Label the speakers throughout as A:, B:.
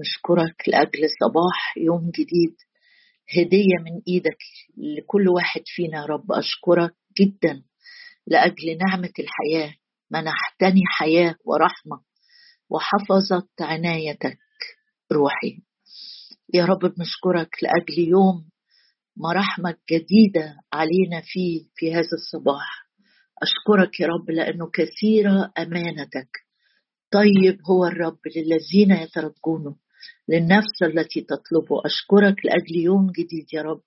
A: نشكرك لأجل صباح يوم جديد هدية من إيدك لكل واحد فينا يا رب. أشكرك جدا لأجل نعمة الحياة. منحتني حياة ورحمة وحفظت عنايتك روحي. يا رب بنشكرك لأجل يوم مراحمك جديدة علينا فيه في هذا الصباح. أشكرك يا رب لأنه كثيرة أمانتك. طيب هو الرب للذين يترجونه للنفس التي تطلبه أشكرك لأجل يوم جديد يا رب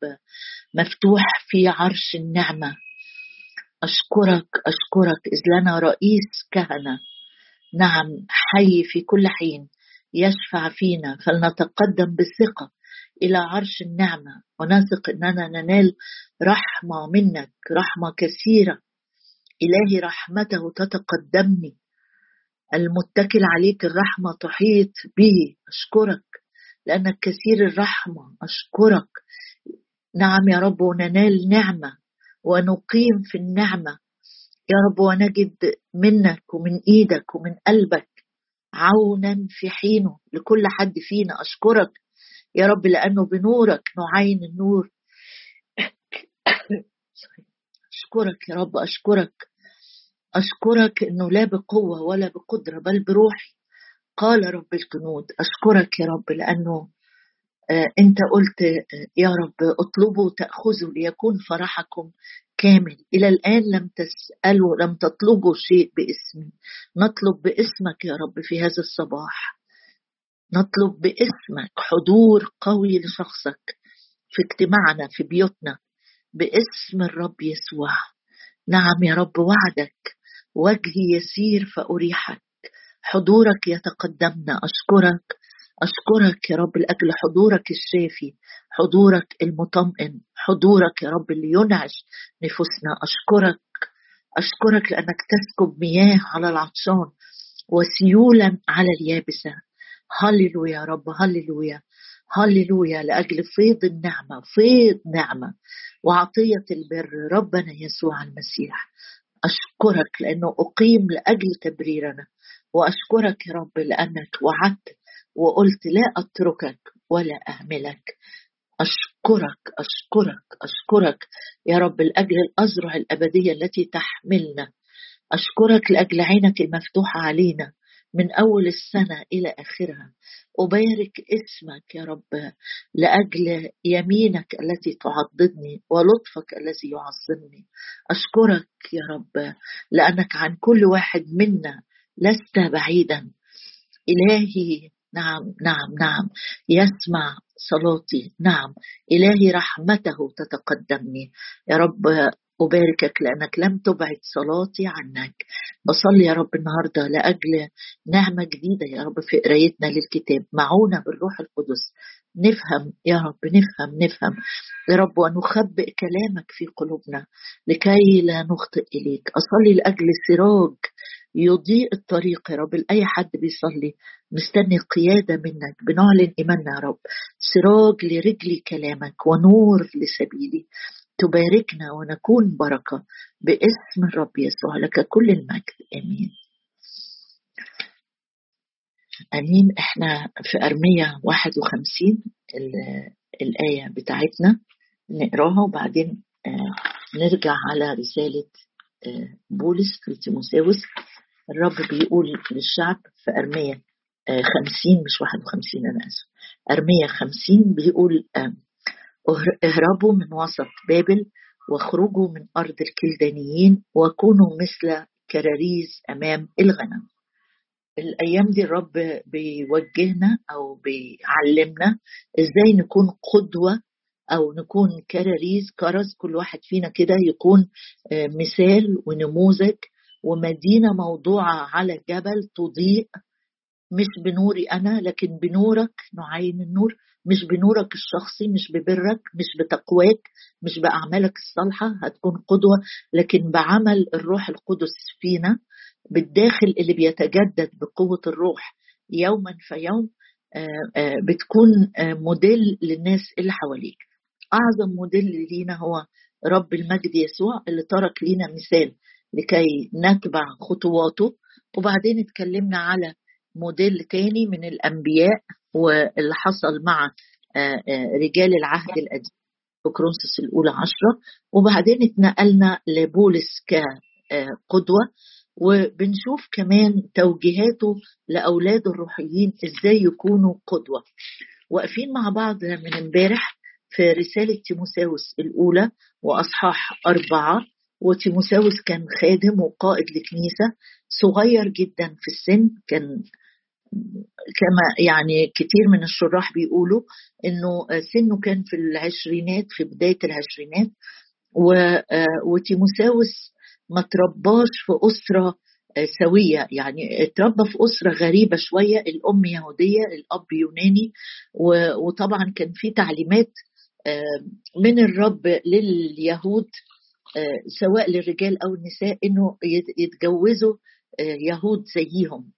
A: مفتوح في عرش النعمة. أشكرك أشكرك إذ لنا رئيس كهنة. نعم حي في كل حين يشفع فينا. فلنتقدم بثقة إلى عرش النعمة. ونثق أننا ننال رحمة منك رحمة كثيرة. إلهي رحمته تتقدمني. المتكل عليك الرحمة تحيط به أشكرك. لأنك كثير الرحمة أشكرك. نعم يا رب وننال نعمة ونقيم في النعمة. يا رب ونجد منك ومن إيدك ومن قلبك عونا في حينه. لكل حد فينا أشكرك. يا رب لأنه بنورك نعين النور. أشكرك يا رب أشكرك. أشكرك أنه لا بقوة ولا بقدرة بل بروحي. قال رب الجنود أشكرك يا رب لأنه آه، أنت قلت آه، يا رب اطلبوا تأخذوا ليكون فرحكم كامل. إلى الآن لم تسألوا لم تطلبوا شيء باسمي. نطلب باسمك يا رب في هذا الصباح. نطلب باسمك حضور قوي لشخصك في اجتماعنا في بيوتنا باسم الرب يسوع. نعم يا رب وعدك وجهي يسير فأريحك. حضورك يتقدمنا أشكرك. أشكرك يا رب لأجل حضورك الشافي. حضورك المطمئن. حضورك يا رب اللي ينعش نفوسنا. أشكرك. أشكرك لأنك تسكب مياه على العطشان وسيولا على اليابسة. هللويا يا رب. هللويا. هللويا لأجل فيض النعمة. فيض نعمة. وعطية البر. ربنا يسوع المسيح. أشكرك لأنه أقيم لأجل تبريرنا وأشكرك يا رب لأنك وعدت وقلت لا أتركك ولا أهملك. أشكرك أشكرك أشكرك يا رب لأجل الأزرع الأبدية التي تحملنا. أشكرك لأجل عينك المفتوحة علينا. من أول السنة إلى آخرها. أبارك اسمك يا رب لأجل يمينك التي تعضدني ولطفك الذي يعظمني. أشكرك يا رب لأنك عن كل واحد منا لست بعيدا. إلهي نعم نعم نعم. يسمع صلاتي. نعم. إلهي رحمته تتقدمني. يا رب أباركك لأنك لم تبعد صلاتي عنك. بصلي يا رب النهاردة لأجل نعمة جديدة يا رب في قرايتنا للكتاب. معونا بالروح القدس. نفهم يا رب نفهم نفهم. يا رب ونخبئ كلامك في قلوبنا لكي لا نخطئ إليك. أصلي لأجل سراج يضيء الطريق يا رب. لأي حد بيصلي مستني قيادة منك. بنعلن إيماننا يا رب. سراج لرجلي كلامك ونور لسبيلي. تباركنا ونكون بركة باسم الرب يسوع. لك كل المجد. آمين. آمين. إحنا في أرمية 51 الآية بتاعتنا نقراها وبعدين آه، نرجع على رسالة آه، بولس في تيموساوس الرب بيقول للشعب في أرمية 50 آه، مش 51 أنا آسف. أرمية 50 بيقول اهربوا من وسط بابل واخرجوا من أرض الكلدانيين وكونوا مثل كراريز أمام الغنم. الأيام دي الرب بيوجهنا أو بيعلمنا إزاي نكون قدوة أو نكون كراريز. كرز كل واحد فينا كده يكون آه، مثال ونموذج. ومدينة موضوعة على جبل تضيء مش بنوري أنا لكن بنورك نعين النور. مش بنورك الشخصي مش ببرك مش بتقواك مش بأعمالك الصالحة هتكون قدوة. لكن بعمل الروح القدس فينا بالداخل اللي بيتجدد بقوة الروح يوما فيوم آه، آه، بتكون آه، موديل للناس اللي حواليك. أعظم موديل لينا هو رب المجد يسوع اللي ترك لينا مثال لكي نتبع خطواته. وبعدين اتكلمنا على موديل تاني من الأنبياء واللي حصل مع رجال العهد القديم في كرونسوس الأولى عشرة. وبعدين اتنقلنا لبولس كقدوة وبنشوف كمان توجيهاته لأولاده الروحيين إزاي يكونوا قدوة. واقفين مع بعض من امبارح في رسالة تيموساوس الأولى وأصحاح أربعة. وتيموساوس كان خادم وقائد لكنيسة صغير جدا في السن كان كما يعني كتير من الشراح بيقولوا إنه سنه كان في العشرينات في بداية العشرينات وتيموساوس ما ترباش في أسرة سوية. يعني اتربى في أسرة غريبة شوية الأم يهودية الأب يوناني وطبعا كان في تعليمات من الرب لليهود سواء للرجال أو النساء إنه يتجوزوا يهود زيهم.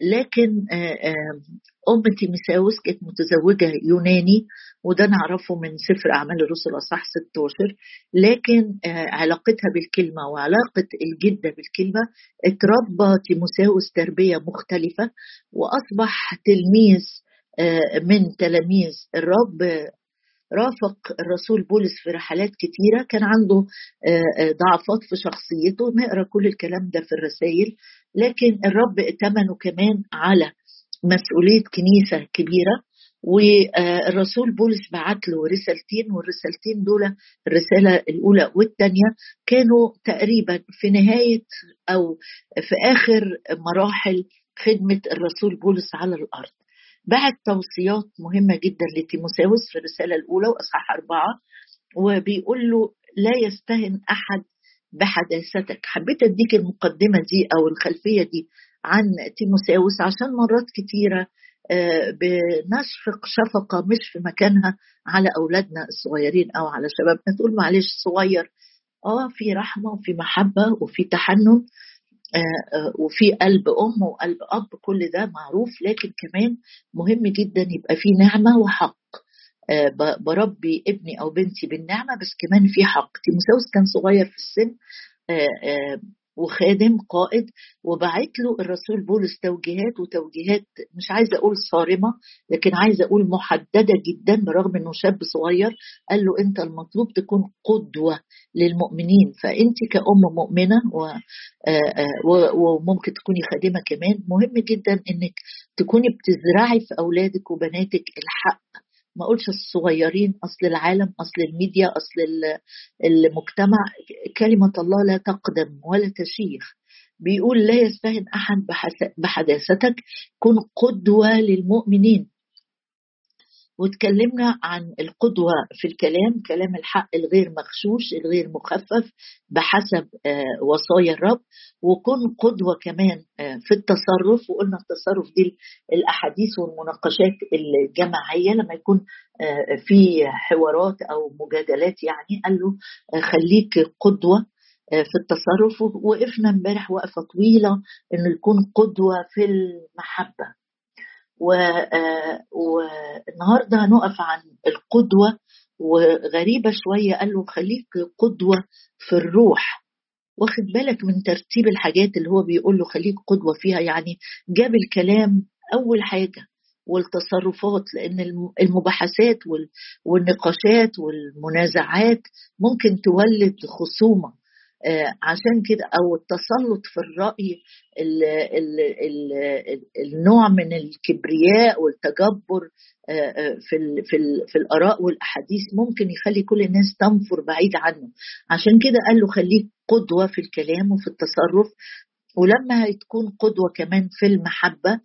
A: لكن آه، آه، أم تيمساوس كانت متزوجة يوناني وده نعرفه من سفر أعمال الرسل أصح 16 لكن آه، علاقتها بالكلمة وعلاقة الجدة بالكلمة اتربى تيموساوس تربية مختلفة وأصبح تلميذ من تلاميذ الرب رافق الرسول بولس في رحلات كتيرة كان عنده ضعفات في شخصيته نقرا كل الكلام ده في الرسائل لكن الرب ائتمنه كمان على مسؤولية كنيسة كبيرة والرسول بولس بعت له رسالتين والرسالتين دول الرسالة الأولى والثانية كانوا تقريبا في نهاية أو في آخر مراحل خدمة الرسول بولس على الأرض. بعت توصيات مهمة جدا لتيموساوس في الرسالة الأولى وأصحاح أربعة وبيقول له لا يستهن أحد بحداثتك. حبيت أديك المقدمة دي أو الخلفية دي عن تيموساوس عشان مرات كتيرة آه، بنشفق شفقة مش في مكانها على أولادنا الصغيرين أو على شبابنا تقول معلش صغير. آه في رحمة وفي محبة وفي تحنن. وفي قلب ام وقلب أب كل ده معروف لكن كمان مهم جدا يبقى في نعمة وحق. آه، بربي ابني أو بنتي بالنعمة بس كمان في حق. تيموساوس كان صغير في السن آه، آه، وخادم قائد وبعت له الرسول بولس توجيهات وتوجيهات مش عايزة أقول صارمة لكن عايزة أقول محددة جدا برغم إنه شاب صغير. قال له أنت المطلوب تكون قدوة للمؤمنين فأنت كأم مؤمنة وممكن تكوني خادمة كمان. مهم جدا إنك تكوني بتزرعي في أولادك وبناتك الحق. ما اقولش الصغيرين اصل العالم اصل الميديا اصل المجتمع. كلمة الله لا تقدم ولا تشيخ. بيقول لا يستهن أحد بحداثتك. كن قدوة للمؤمنين. وتكلمنا عن القدوة في الكلام كلام الحق الغير مغشوش الغير مخفف بحسب آه، وصايا الرب. وكن قدوة كمان آه، في التصرف وقلنا التصرف دي الأحاديث والمناقشات الجماعية لما يكون آه، في حوارات أو مجادلات يعني قال له خليك قدوة في التصرف. وقفنا امبارح وقفة طويلة إنه يكون قدوة في المحبة. والنهاردة هنقف عن القدوة وغريبة شوية قال له خليك قدوة في الروح. واخد بالك من ترتيب الحاجات اللي هو بيقول له خليك قدوة فيها؟ يعني جاب الكلام أول حاجة والتصرفات لأن المباحثات والنقاشات والمنازعات ممكن تولد خصومة. آه، عشان كده أو التسلط في الرأي ال ال ال النوع من الكبرياء والتجبر آه، آه، في ال في ال في الآراء والأحاديث ممكن يخلي كل الناس تنفر بعيد عنه. عشان كده قال له خليك قدوة في الكلام وفي التصرف ولما هتكون قدوة كمان في المحبة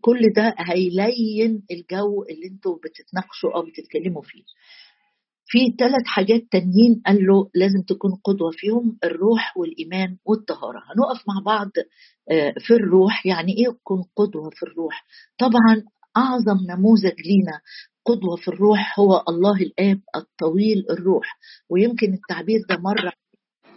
A: كل ده هيلين الجو اللي أنتوا بتتناقشوا أو بتتكلموا فيه. في ثلاث حاجات تانيين قال له لازم تكون قدوة فيهم الروح والإيمان والطهارة. هنقف مع بعض آه، في الروح يعني إيه تكون قدوة في الروح؟ طبعا أعظم نموذج لينا قدوة في الروح هو الله الآب الطويل الروح. ويمكن التعبير ده مرة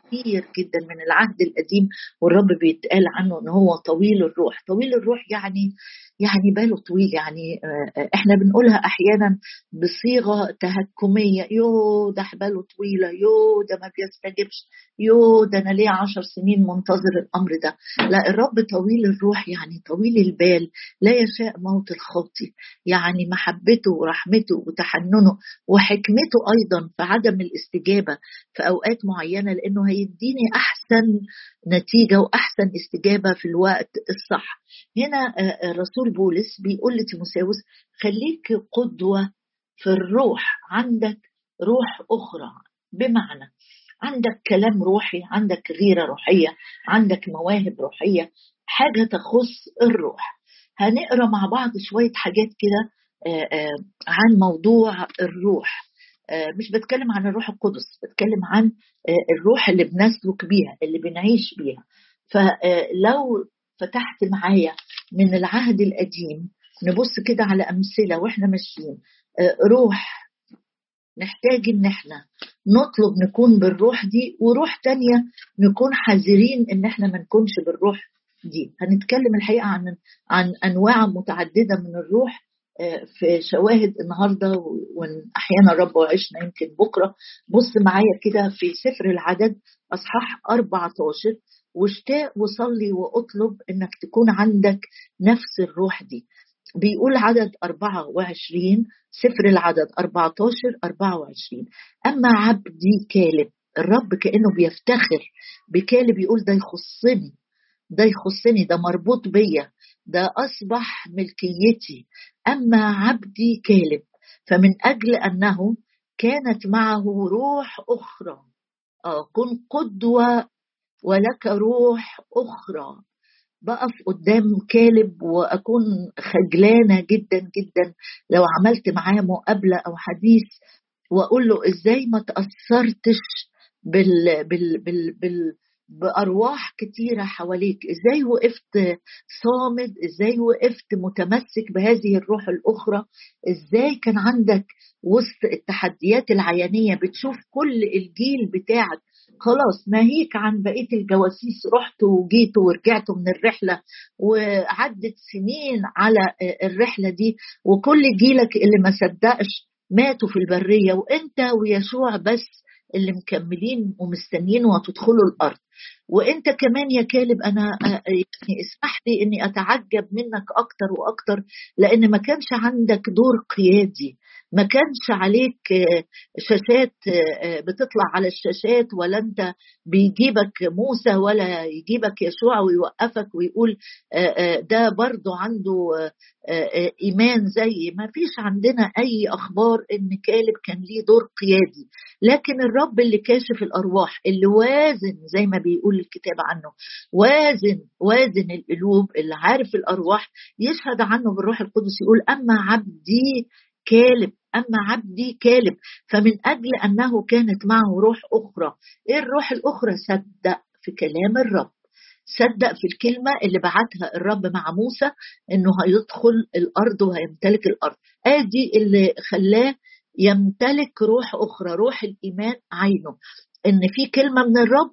A: كثير جدا من العهد القديم والرب بيتقال عنه إن هو طويل الروح. طويل الروح يعني يعني باله طويل يعني آه، آه، إحنا بنقولها أحيانا بصيغة تهكمية يو ده باله طويلة يو ده ما بيستجبش يو ده أنا ليه عشر سنين منتظر الأمر ده؟ لا الرب طويل الروح يعني طويل البال لا يشاء موت الخاطي يعني محبته ورحمته وتحننه وحكمته أيضا في عدم الاستجابة في أوقات معينة لأنه هيديني أحسن نتيجة وأحسن استجابة في الوقت الصح. هنا الرسول آه، بولس بيقول لتيموساوس خليك قدوة في الروح عندك روح أخرى. بمعنى عندك كلام روحي عندك غيرة روحية عندك مواهب روحية حاجة تخص الروح. هنقرأ مع بعض شوية حاجات كده آه، آه، عن موضوع الروح. مش بتكلم عن الروح القدس بتكلم عن الروح اللي بنسلك بيها اللي بنعيش بيها. فلو فتحت معايا من العهد القديم نبص كده على أمثلة وإحنا ماشيين آه، روح نحتاج إن إحنا نطلب نكون بالروح دي وروح تانية نكون حذرين إن إحنا ما نكونش بالروح دي. هنتكلم الحقيقة عن عن أنواع متعددة من الروح آه، في شواهد النهارده وإن أحيانا الرب وعشنا يمكن بكرة. بص معايا كده في سفر العدد أصحاح 14 واشتاق وصلي وأطلب إنك تكون عندك نفس الروح دي. بيقول عدد 24 سفر العدد 14 24 أما عبدي كالب الرب كأنه بيفتخر بكالب يقول ده يخصني ده يخصني ده مربوط بيا. ده أصبح ملكيتي أما عبدي كالب. فمن أجل أنه كانت معه روح أخرى. آه كن قدوة ولك روح أخرى. بقف قدام كالب وأكون خجلانة جدا جدا. لو عملت معاه مقابلة أو حديث وأقول له إزاي ما تأثرتش بال بال بال, بال بأرواح كتيرة حواليك. إزاي وقفت صامد؟ إزاي وقفت متمسك بهذه الروح الأخرى؟ إزاي كان عندك وسط التحديات العيانية بتشوف كل الجيل بتاعك؟ خلاص ناهيك عن بقية الجواسيس. رحتوا وجيتوا ورجعتوا من الرحلة وعدت سنين على الرحلة دي وكل جيلك اللي ما صدقش ماتوا في البرية. وإنت ويشوع بس اللي مكملين ومستنيين وهتدخلوا الأرض. وإنت كمان يا كالب أنا يعني اسمح لي إني أتعجب منك أكتر وأكتر لأن ما كانش عندك دور قيادي. ما كانش عليك شاشات بتطلع على الشاشات ولا انت بيجيبك موسى ولا يجيبك يشوع ويوقفك ويقول ده برضه عنده إيمان زي ما فيش عندنا أي أخبار إن كالب كان ليه دور قيادي. لكن الرب اللي كاشف الأرواح اللي وازن زي ما بيقول الكتاب عنه وازن وازن القلوب اللي عارف الأرواح يشهد عنه بالروح القدس يقول أما عبدي كالب أما عبدي كالب فمن أجل أنه كانت معه روح أخرى. إيه الروح الأخرى؟ صدق في كلام الرب. صدق في الكلمة اللي بعتها الرب مع موسى إنه هيدخل الأرض وهيمتلك الأرض. آدي اللي خلاه يمتلك روح أخرى روح الإيمان عينه. إن في كلمة من الرب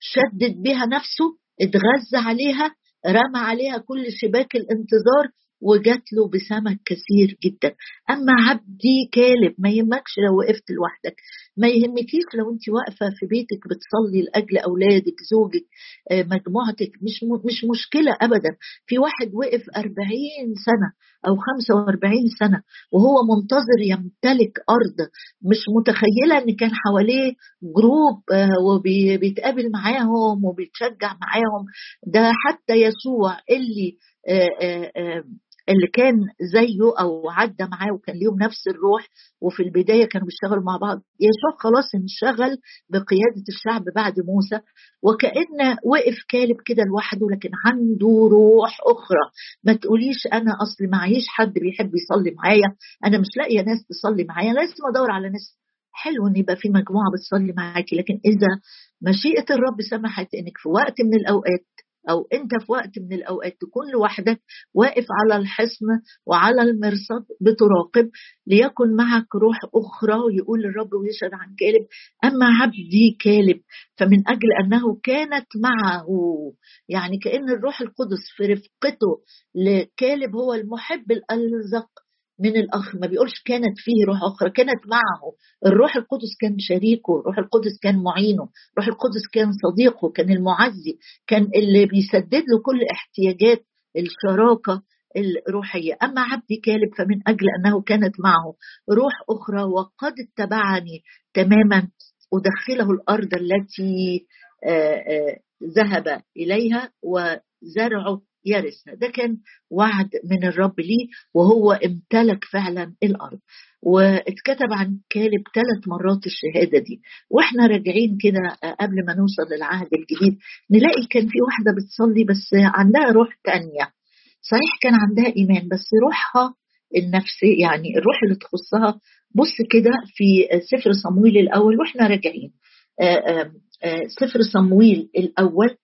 A: شدد بها نفسه اتغذى عليها رمى عليها كل شباك الانتظار وجات له بسمك كثير جدا. أما عبدي كالب ما يهمكش لو وقفت لوحدك. ما يهمكيش لو انت واقفة في بيتك بتصلي لأجل أولادك زوجك آه، مجموعتك. مش مش مشكلة ابدا. في واحد وقف 40 سنة أو 45 سنة وهو منتظر يمتلك أرض. مش متخيلة إن كان حواليه جروب آه، وبيتقابل معاهم وبيتشجع معاهم. ده حتى يسوع اللي آه، اللي كان زيه أو عدى معاه وكان ليهم نفس الروح وفي البداية كانوا بيشتغلوا مع بعض. يسوع خلاص انشغل بقيادة الشعب بعد موسى وكأن وقف كالب كده لوحده لكن عنده روح أخرى. ما تقوليش أنا اصلي معيش حد بيحب يصلي معايا. أنا مش لاقية ناس تصلي معايا. لازم ادور على ناس. حلو إن يبقى في مجموعة بتصلي معاكي لكن إذا مشيئة الرب سمحت إنك في وقت من الأوقات أو أنت في وقت من الأوقات تكون لوحدك واقف على الحصن وعلى المرصد بتراقب ليكن معك روح أخرى ويقول الرب ويشهد عن كالب أما عبدي كالب فمن أجل أنه كانت معه يعني كأن الروح القدس في رفقته لكالب هو المحب الألزق من الاخ ما بيقولش كانت فيه روح أخرى كانت معه. الروح القدس كان شريكه الروح القدس كان معينه الروح القدس كان صديقه كان المعزي كان اللي بيسدد له كل احتياجات الشراكة الروحية. أما عبدي كالب فمن أجل أنه كانت معه روح أخرى وقد اتبعني تماما أدخله الأرض التي ذهب إليها وزرعه يرثها ده كان وعد من الرب ليه وهو امتلك فعلا الأرض. واتكتب عن كالب ثلاث مرات الشهادة دي. وإحنا راجعين كده قبل ما نوصل للعهد الجديد نلاقي كان في واحدة بتصلي بس عندها روح تانية. صحيح كان عندها إيمان بس روحها النفسي يعني الروح اللي تخصها. بص كده في سفر صمويل الأول وإحنا راجعين. سفر صمويل الأول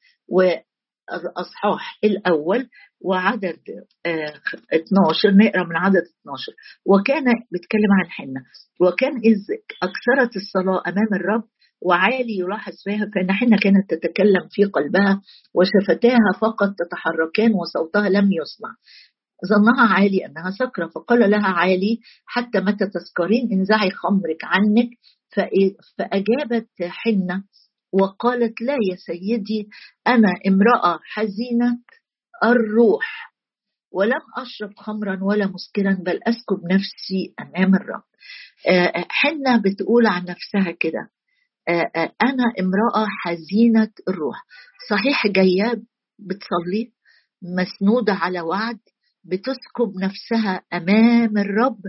A: الأصحاح الأول وعدد 12 نقرأ من عدد 12 وكان بيتكلم عن حنة وكان إذ أكثرت الصلاة أمام الرب وعالي يلاحظ فيها فإن حنة كانت تتكلم في قلبها وشفتاها فقط تتحركان وصوتها لم يسمع. ظنها عالي أنها سكرة فقال لها عالي حتى متى تسكرين؟ انزعي خمرك عنك. فأجابت حنة وقالت لا يا سيدي أنا امرأة حزينة الروح ولم أشرب خمرا ولا مسكرا بل أسكب نفسي أمام الرب. آه، حنة بتقول عن نفسها كده آه، آه، أنا امرأة حزينة الروح. صحيح جاية بتصلي مسنودة على وعد بتسكب نفسها أمام الرب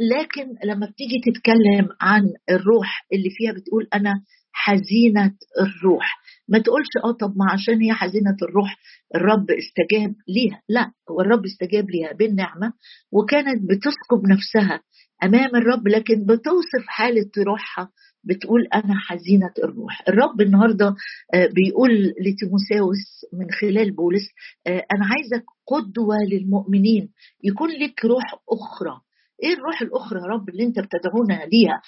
A: لكن لما بتيجي تتكلم عن الروح اللي فيها بتقول أنا حزينة الروح. ما تقولش آه طب ما عشان هي حزينة الروح الرب استجاب ليها. لا هو الرب استجاب ليها بالنعمة وكانت بتسكب نفسها أمام الرب لكن بتوصف حالة روحها بتقول أنا حزينة الروح. الرب النهاردة آه، بيقول لتيموساوس من خلال بولس آه، أنا عايزك قدوة للمؤمنين يكون لك روح أخرى. إيه الروح الأخرى يا رب اللي أنت بتدعونا ليها؟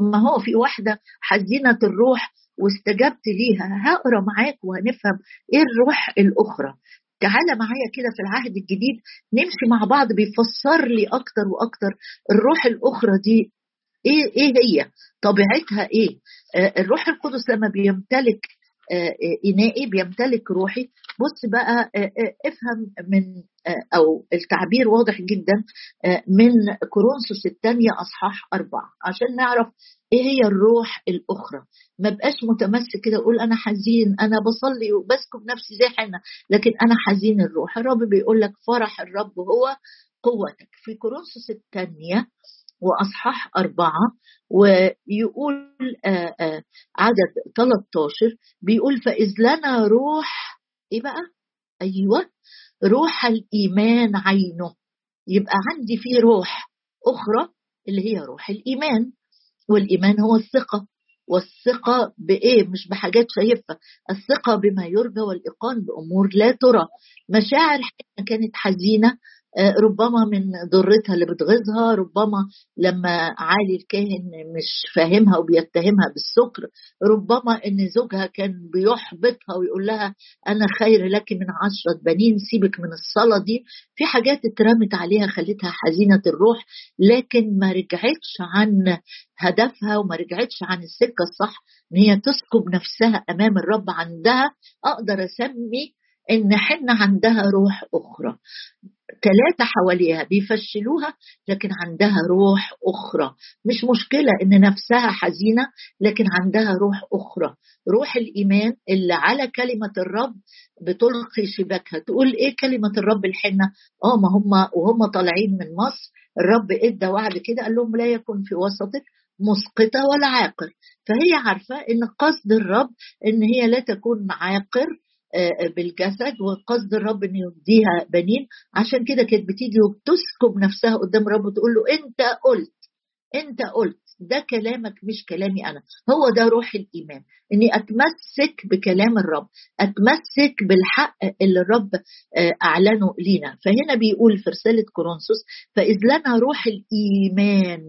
A: ما هو في واحدة حزينه الروح واستجبت ليها. هقرأ معاك وهنفهم إيه الروح الأخرى. تعالى معايا كده في العهد الجديد نمشي مع بعض بيفسر لي أكتر وأكتر الروح الأخرى دي. إيه إيه هي؟ طبيعتها إيه؟ آه الروح القدس لما بيمتلك آه إنائي بيمتلك روحي. بص بقى آه افهم من أو التعبير واضح جدا من كورنثوس الثانية أصحاح أربعة عشان نعرف إيه هي الروح الأخرى. ما بقاش متمسك كده أقول أنا حزين أنا بصلي وبسكب نفسي زي حنا لكن أنا حزين الروح. الرب بيقول لك فرح الرب هو قوتك. في كورنثوس الثانية وأصحاح أربعة ويقول عدد 13 بيقول فإذ لنا روح إيه بقى؟ أيوه روح الإيمان عينه. يبقى عندي في روح أخرى اللي هي روح الإيمان والإيمان هو الثقة. والثقة بإيه؟ مش بحاجات شايفها، الثقة بما يرجى والإيقان بأمور لا ترى، مشاعر كانت حزينة ربما من ضرتها اللي بتغيظها ربما لما عالي الكاهن مش فاهمها وبيتهمها بالسكر ربما إن زوجها كان بيحبطها ويقول لها أنا خير لك من عشرة بنين سيبك من الصلاة دي. في حاجات اترمت عليها خلتها حزينة الروح لكن ما رجعتش عن هدفها وما رجعتش عن السكة الصح إن هي تسكب نفسها أمام الرب عندها. أقدر أسمي إن حنا عندها روح أخرى. ثلاثة حواليها بيفشلوها لكن عندها روح أخرى. مش مشكلة إن نفسها حزينة لكن عندها روح أخرى. روح الإيمان اللي على كلمة الرب بتلقي شباكها. تقول إيه كلمة الرب الحنة؟ آه ما هم وهم طالعين من مصر. الرب إدى وعد كده قال لهم لا يكن في وسطك مسقطة ولا عاقر. فهي عارفة إن قصد الرب إن هي لا تكون عاقر بالجسد وقصد الرب إنه يديها بنين. عشان كده كانت بتيجي وبتسكب نفسها قدام الرب وتقول له أنت قلت أنت قلت ده كلامك مش كلامي أنا هو ده روح الإيمان. إني أتمسك بكلام الرب أتمسك بالحق اللي الرب آه، أعلنه لينا. فهنا بيقول في رسالة كورنثوس فإذ لنا روح الإيمان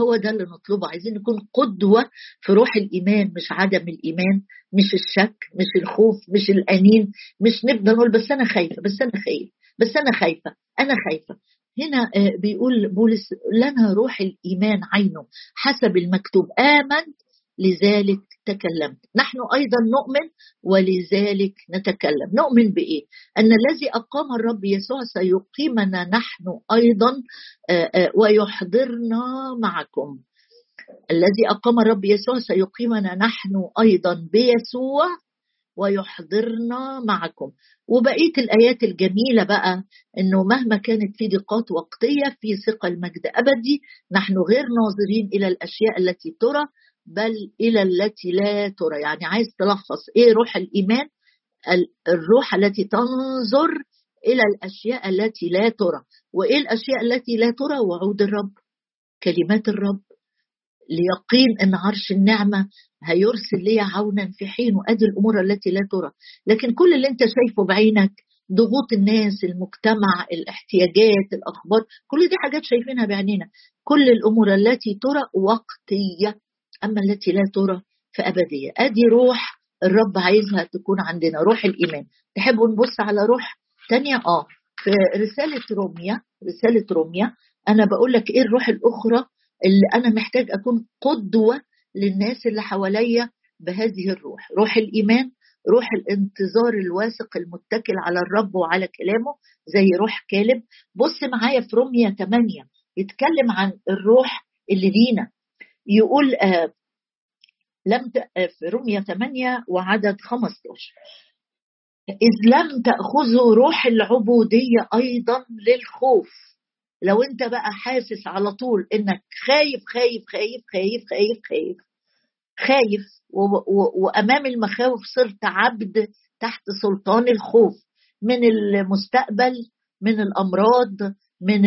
A: هو ده اللي نطلبه. عايزين نكون قدوة في روح الإيمان مش عدم الإيمان مش الشك مش الخوف مش الأنين مش نبدأ نقول بس أنا خايفة بس أنا خايف بس أنا خايفة أنا خايفة. هنا آه، بيقول بولس لنا روح الإيمان عينه حسب المكتوب. آمنت لذلك تكلمت. نحن أيضا نؤمن ولذلك نتكلم. نؤمن بإيه؟ أن الذي أقام الرب يسوع سيقيمنا نحن آه، ويحضرنا معكم. الذي أقام الرب يسوع سيقيمنا نحن أيضا بيسوع ويحضرنا معكم. وبقية الآيات الجميلة بقى إنه مهما كانت في ضيقات وقتية في ثقه المجد أبدي نحن غير ناظرين إلى الأشياء التي ترى بل إلى التي لا ترى. يعني عايز تلخص إيه روح الإيمان؟ الروح التي تنظر إلى الأشياء التي لا ترى. وإيه الأشياء التي لا ترى؟ وعود الرب كلمات الرب. ليقين أن عرش النعمة هيرسل لي عونا في حين وادي الأمور التي لا ترى. لكن كل اللي أنت شايفه بعينك ضغوط الناس المجتمع الاحتياجات الأخبار كل دي حاجات شايفينها بعينينا. كل الأمور التي ترى وقتية. أما التي لا ترى فأبدية. أدي روح الرب عايزها تكون عندنا روح الإيمان. تحبوا نبص على روح تانية؟ آه. في رسالة روميا رسالة روميا أنا بقول لك إيه الروح الأخرى اللي أنا محتاج أكون قدوة للناس اللي حواليا بهذه الروح. روح الإيمان روح الانتظار الواثق المتكل على الرب وعلى كلامه زي روح كالب. بص معايا في روميا 8 يتكلم عن الروح اللي لينا. يقول آه لم آه، في رمية 8 وعدد 15 إذ لم تأخذوا روح العبودية أيضا للخوف. لو أنت بقى حاسس على طول إنك خايف خايف خايف خايف خايف خايف خايف وأمام المخاوف صرت عبد تحت سلطان الخوف من المستقبل من الأمراض من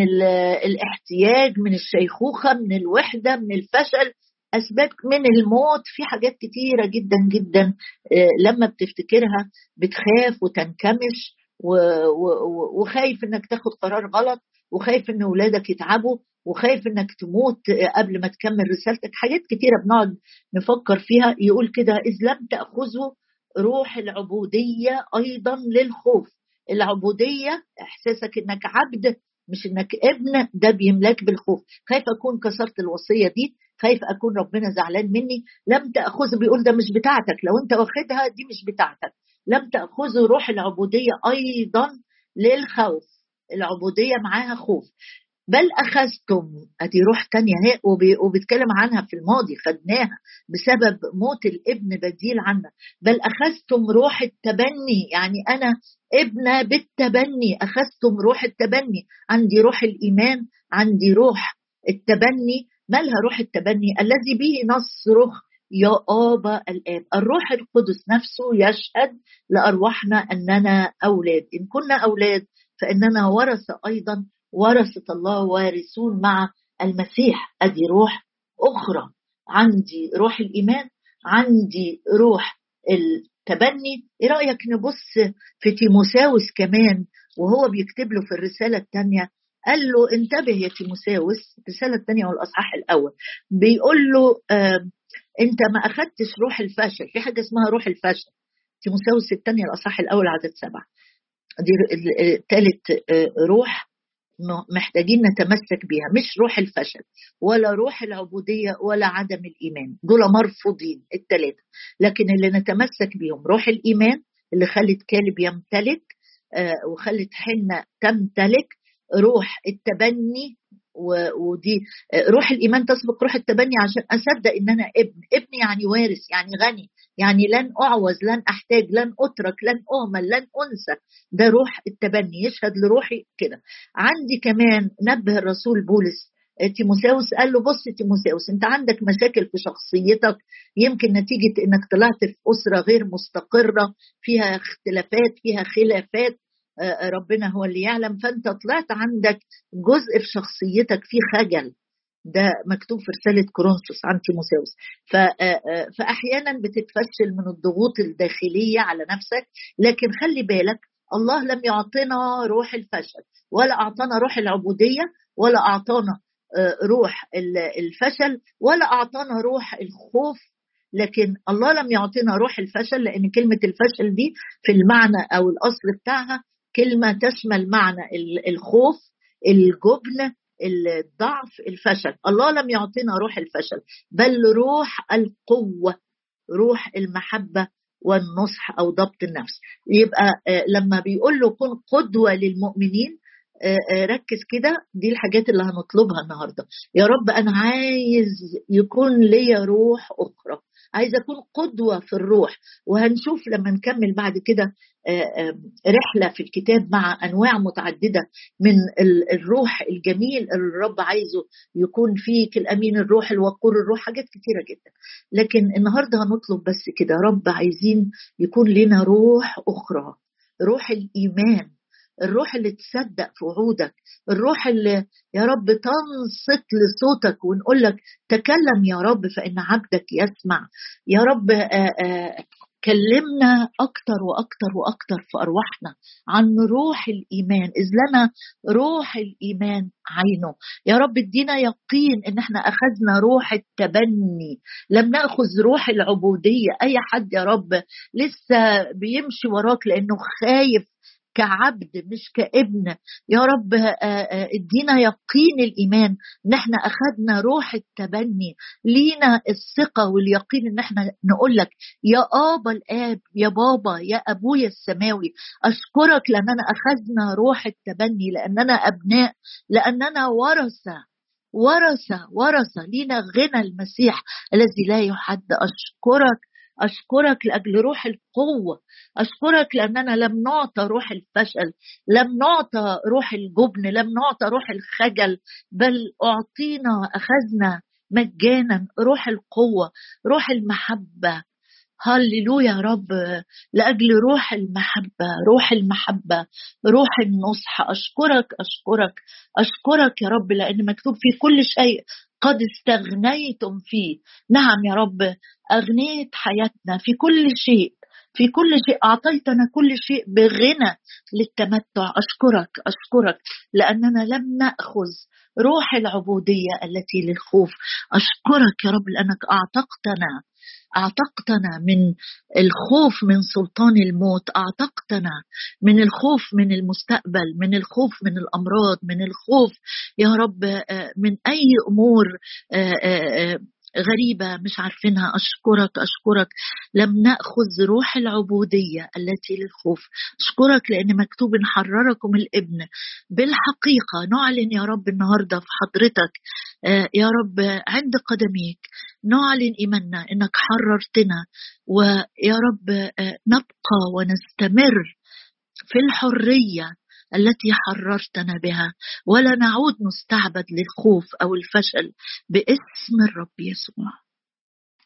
A: الاحتياج من الشيخوخة من الوحدة من الفشل أسباب من الموت في حاجات كتيرة جدا جدا آه، لما بتفتكرها بتخاف وتنكمش وخايف إنك تاخد قرار غلط وخايف إن اولادك يتعبوا وخايف إنك تموت قبل ما تكمل رسالتك. حاجات كتيرة بنقعد نفكر فيها. يقول كده إذ لم تأخذوا روح العبودية أيضا للخوف. العبودية إحساسك إنك عبد مش إنك ابن ده بيملاك بالخوف. خايف أكون كسرت الوصية دي؟ خايف أكون ربنا زعلان مني؟ لم تأخذ بيقول ده مش بتاعتك. لو أنت واخدها دي مش بتاعتك. لم تاخذوا روح العبودية أيضا للخوف. العبودية معاها خوف. بل أخذتم أدي روح تانية هي وبيتكلم عنها في الماضي خدناها بسبب موت الابن بديل عنا. بل أخذتم روح التبني يعني أنا ابنة بالتبني أخذتم روح التبني. عندي روح الإيمان عندي روح التبني. مالها روح التبني؟ الذي به نصرخ يا آبا الآب. الروح القدس نفسه يشهد لأرواحنا أننا أولاد. إن كنا أولاد فإننا ورث أيضا ورثة الله وارثون مع المسيح. أدي روح أخرى. عندي روح الإيمان عندي روح التبني. إيه رأيك نبص في تيموساوس كمان وهو بيكتب له في الرسالة الثانية؟ قال له انتبه يا تيموساوس الرسالة الثانية والأصحاح الأول. بيقول له آه أنت ما أخذتش روح الفشل في حاجة اسمها روح الفشل تيموساوس الثانية الاصحاح الأول عدد سبعة. دي ثالث آه روح محتاجين نتمسك بيها مش روح الفشل ولا روح العبودية ولا عدم الإيمان. دول مرفوضين الثلاثة لكن اللي نتمسك بيهم روح الإيمان اللي خلت كالب يمتلك آه وخلت حنة تمتلك روح التبني ودي روح الإيمان تسبق روح التبني عشان أصدق إن أنا ابن. ابن يعني وارث يعني غني يعني لن أعوز لن أحتاج لن أترك لن اهمل لن أنسى. ده روح التبني يشهد لروحي كده. عندي كمان نبه الرسول بولس. تيموساوس قال له بص تيموساوس أنت عندك مشاكل في شخصيتك يمكن نتيجة إنك طلعت في أسرة غير مستقرة فيها اختلافات فيها خلافات ربنا هو اللي يعلم. فأنت طلعت عندك جزء في شخصيتك فيه خجل. ده مكتوب في رسالة كورنثوس عن تيموساوس فأحيانا بتتفشل من الضغوط الداخلية على نفسك. لكن خلي بالك الله لم يعطنا روح الفشل ولا أعطانا روح العبودية ولا أعطانا روح الفشل ولا أعطانا روح الخوف. لكن الله لم يعطينا روح الفشل لأن كلمة الفشل دي في المعنى أو الأصل بتاعها كلمة تشمل معنى الخوف الجبن الضعف الفشل. الله لم يعطينا روح الفشل بل روح القوة روح المحبة والنصح أو ضبط النفس. يبقى آه، لما بيقول له كن قدوة للمؤمنين ركز كده. دي الحاجات اللي هنطلبها النهارده. يا رب أنا عايز يكون ليا روح أخرى. عايزه أكون قدوة في الروح. وهنشوف لما نكمل بعد كده آه، رحلة في الكتاب مع أنواع متعددة من الروح الجميل اللي الرب عايزه يكون فيك. الأمين الروح الوقور الروح حاجات كتيرة جدا. لكن النهارده هنطلب بس كده. رب عايزين يكون لنا روح أخرى. روح الإيمان. الروح اللي تصدق في وعودك الروح اللي يا رب تنصت لصوتك ونقول لك تكلم يا رب فإن عبدك يسمع. يا رب آآ آآ كلمنا أكتر وأكتر وأكتر في أرواحنا عن روح الإيمان إذ لنا روح الإيمان عينه. يا رب ادينا يقين إن إحنا أخذنا روح التبني. لم نأخذ روح العبودية. أي حد يا رب لسه بيمشي وراك لأنه خايف كعبد مش كابن. يا رب آه، آه، ادينا يقين الإيمان. ان إحنا أخذنا روح التبني. لينا الثقة واليقين إن إحنا نقول لك يا آبا الآب يا بابا يا أبويا السماوي أشكرك لاننا أخذنا روح التبني لاننا أبناء لاننا ورثة. ورثة ورثة. لينا غنى المسيح الذي لا يحد. أشكرك أشكرك لأجل روح القوة. أشكرك لأننا لم نعطى روح الفشل لم نعطى روح الجبن لم نعطى روح الخجل بل أعطينا أخذنا مجانا روح القوة روح المحبة. هللويا يا رب. لأجل روح المحبة روح المحبة روح النصح. أشكرك أشكرك أشكرك يا رب لأن مكتوب في كل شيء قد استغنيتم فيه. نعم يا رب. أغنيت حياتنا في كل شيء في كل شيء أعطيتنا كل شيء بغنى للتمتع. أشكرك أشكرك لأننا لم نأخذ روح العبودية التي للخوف. أشكرك يا رب لأنك أعتقتنا أعتقتنا من الخوف من سلطان الموت أعتقتنا من الخوف من المستقبل من الخوف من الأمراض من الخوف يا رب آه، من أي أمور آه، آه، غريبة مش عارفينها. أشكرك أشكرك. لم نأخذ روح العبودية التي للخوف. أشكرك لأن مكتوب نحرركم الإبن. بالحقيقة نعلن يا رب النهاردة في حضرتك آه، يا رب عند قدميك نعلن إيماننا إنك حررتنا. ويا رب آه، نبقى ونستمر في الحرية التي حررتنا بها ولا نعود نستعبد للخوف أو الفشل باسم الرب يسوع.